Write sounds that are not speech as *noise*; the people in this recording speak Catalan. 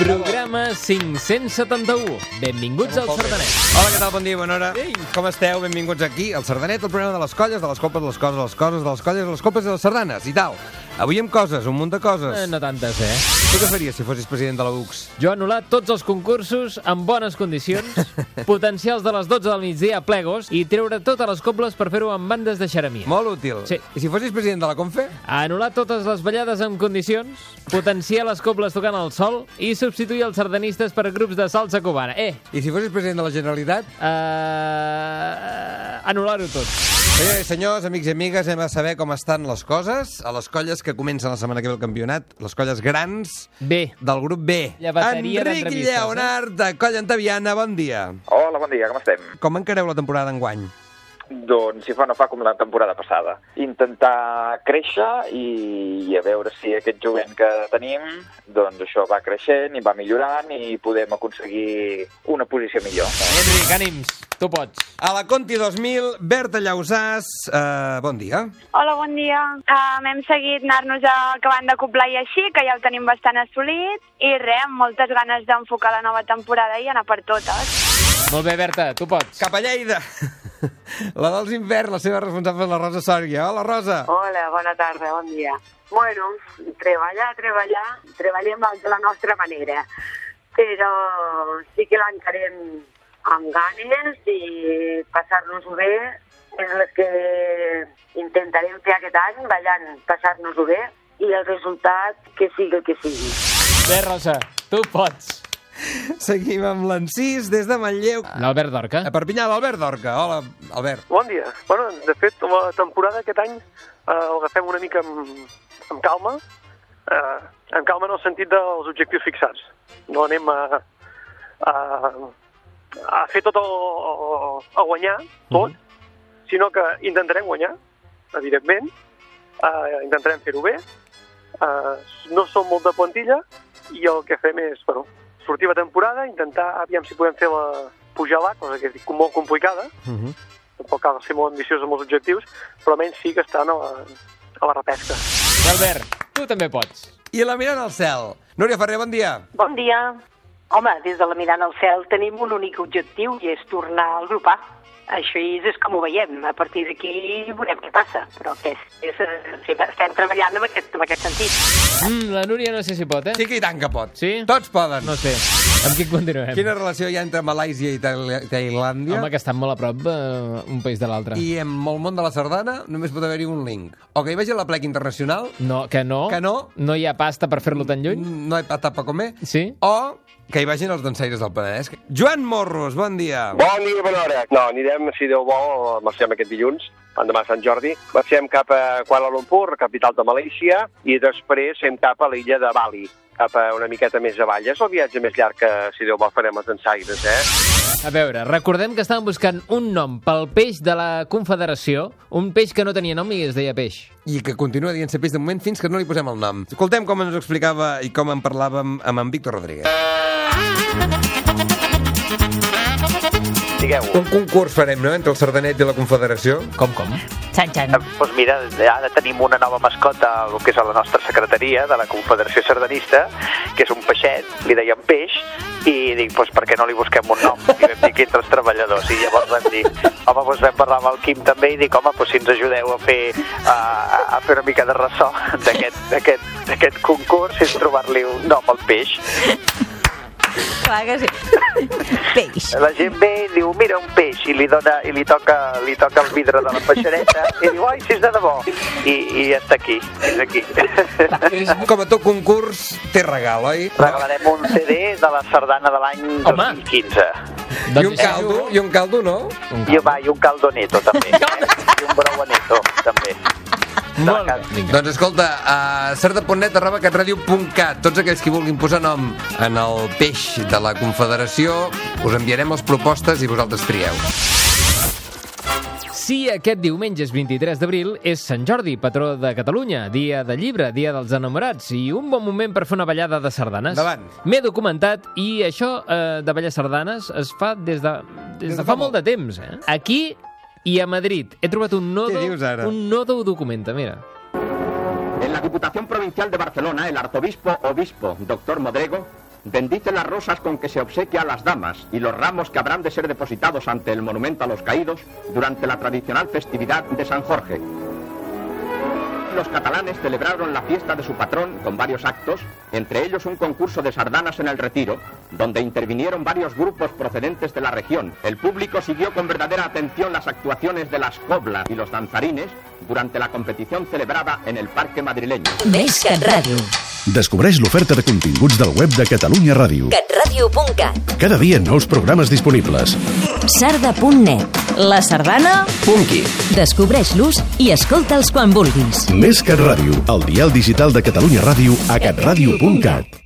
Programa 571. Benvinguts al Sardanet. Hola, què tal? Bon dia, bona hora. Com esteu? Benvinguts aquí al Sardanet, el programa de les colles, de les copes, de les coses, de les coses, de les colles, de les copes i de les sardanes i tal. Avui amb coses, un munt de coses. Eh, no tantes, eh? Tu què faries si fossis president de la UCS? Jo he anul·lat tots els concursos en bones condicions, *laughs* potencials de les 12 del migdia a plegos i treure totes les cobles per fer-ho amb bandes de xeremia. Molt útil. Sí. I si fossis president de la Confe? Anul·lar totes les ballades en condicions, potenciar les cobles tocant al sol i substituir els sardanistes per grups de salsa cubana. Eh, I si fossis president de la Generalitat? uh, anul·lar-ho tot. I senyors, amics i amigues, hem de saber com estan les coses a les colles que comencen la setmana que ve el campionat, les colles grans Bé, del grup B. Llevateria Enric d'entrevistes, eh? Lleonard, de Colla Antaviana, bon dia. Hola, bon dia, com estem? Com encareu la temporada d'enguany? Doncs si fa no fa com la temporada passada. Intentar créixer i, i a veure si aquest jovent que tenim, doncs això va creixent i va millorant i podem aconseguir una posició millor. Enric, ànims, tu pots. A la Conti 2000, Berta Llausàs, eh, bon dia. Hola, bon dia. Um, hem seguit anar-nos acabant de coblar i així, que ja el tenim bastant assolit, i res, amb moltes ganes d'enfocar la nova temporada i anar per totes. Molt bé, Berta, tu pots. Cap a Lleida. La dels inverns, la seva responsable és la Rosa Sòria. Hola, Rosa. Hola, bona tarda, bon dia. Bueno, treballar, treballar, treballem de la nostra manera, però sí que l'encarem amb ganes i passar-nos-ho bé és el que intentarem fer aquest any, ballant, passar-nos-ho bé i el resultat que sigui el que sigui. Bé, Rosa, tu pots. Seguim amb l'encís des de Manlleu. L'Albert Dorca. A Perpinyà, l'Albert Dorca. Hola, Albert. Bon dia. Bueno, de fet, la temporada aquest any eh, l'agafem una mica amb, amb calma, eh, amb calma en el sentit dels objectius fixats. No anem a, a, a fer tot el, a guanyar, tot, sinó que intentarem guanyar, evidentment, eh, intentarem fer-ho bé, eh, no som molt de plantilla i el que fem és, bueno, sortir la temporada, intentar, aviam si podem fer la pujar-la, cosa que és molt complicada, Uh -huh. tampoc cal ser molt ambiciós amb els objectius, però almenys sí que estan a la, a la repesca. Albert, tu també pots. I la mirant al cel. Núria Ferrer, bon dia. Bon dia. Home, des de la mirant al cel tenim un únic objectiu i és tornar al grup A. Així és com ho veiem. A partir d'aquí veurem què passa. Però que és, és, eh, estem treballant en aquest, en aquest sentit. Mm, la Núria no sé si pot, eh? Sí que i tant que pot. Sí? Tots poden. No sé. Amb qui continuem? Quina relació hi ha entre Malàisia i Tail- Tailàndia? Home, que estan molt a prop eh, un país de l'altre. I en el món de la sardana només pot haver-hi un link. O que hi vagi a la plec internacional, No, que no. Que no? No hi ha pasta per fer-lo tan lluny? no hi ha pata per comer, Sí? o que hi vagin els dansaires del Penedès. Joan Morros, bon dia. Bon dia, bona hora. No, anirem, si Déu vol, marxem aquest dilluns, endemà a Sant Jordi. Marxem cap a Kuala Lumpur, capital de Malàisia, i després hem cap a l'illa de Bali, cap a una miqueta més avall. És el viatge més llarg que, si Déu vol, farem els dansaires, eh? A veure, recordem que estàvem buscant un nom pel peix de la Confederació, un peix que no tenia nom i es deia peix. I que continua dient ser peix de moment fins que no li posem el nom. Escoltem com ens explicava i com en parlàvem amb en Víctor Rodríguez. Digueu. Un concurs farem, no?, entre el Sardanet i la Confederació. Com, com? Xan, xan. Doncs mira, ara tenim una nova mascota, el que és a la nostra secretaria de la Confederació Sardanista, que és un peixet, li dèiem peix, i dic, doncs per què no li busquem un nom? I vam dir que entre els treballadors. I llavors vam dir, home, doncs vam parlar amb el Quim també i dic, home, doncs si ens ajudeu a fer, a, a fer una mica de ressò d'aquest d'aquest d'aquest concurs és trobar-li un nom al peix. Clar que sí. Peix. La gent ve i diu, mira, un peix, i li, dona, i li, toca, li toca el vidre de la peixereta, i diu, ai, si és de debò. I, i ja està aquí, és aquí. Com a tot concurs, té regal, oi? Regalarem un CD de la sardana de l'any Home. 2015. I un caldo, i un caldo, no? Un I, va, I un caldoneto, també. Eh? *laughs* I un brauaneto, també. Molt bé. Vinga. Doncs escolta, a certa.net arroba catradio.cat tots aquells que vulguin posar nom en el peix de la Confederació us enviarem les propostes i vosaltres trieu. Si aquest diumenge és 23 d'abril, és Sant Jordi, patró de Catalunya, dia de llibre, dia dels enamorats, i un bon moment per fer una ballada de sardanes. Endavant. M'he documentat i això eh, de ballar sardanes es fa des de, des de fa molt de temps. Eh? Aquí i a Madrid. He trobat un nodo, Què dius ara? un nodo documenta, mira. En la Diputación Provincial de Barcelona, el arzobispo obispo, doctor Modrego, bendice las rosas con que se obsequia a las damas y los ramos que habrán de ser depositados ante el monumento a los caídos durante la tradicional festividad de San Jorge. Los catalanes celebraron la fiesta de su patrón con varios actos, entre ellos un concurso de sardanas en el Retiro, donde intervinieron varios grupos procedentes de la región. El público siguió con verdadera atención las actuaciones de las coblas y los danzarines durante la competición celebrada en el Parque Madrileño. Més que ràdio. Descobreix l'oferta de continguts del web de Catalunya Ràdio. catradio.cat Cada dia nous programes disponibles. Sarda.net La sardana... Punky. Descobreix-los i escolta'ls quan vulguis. Més que ràdio, el dial digital de Catalunya Ràdio a catradio.cat.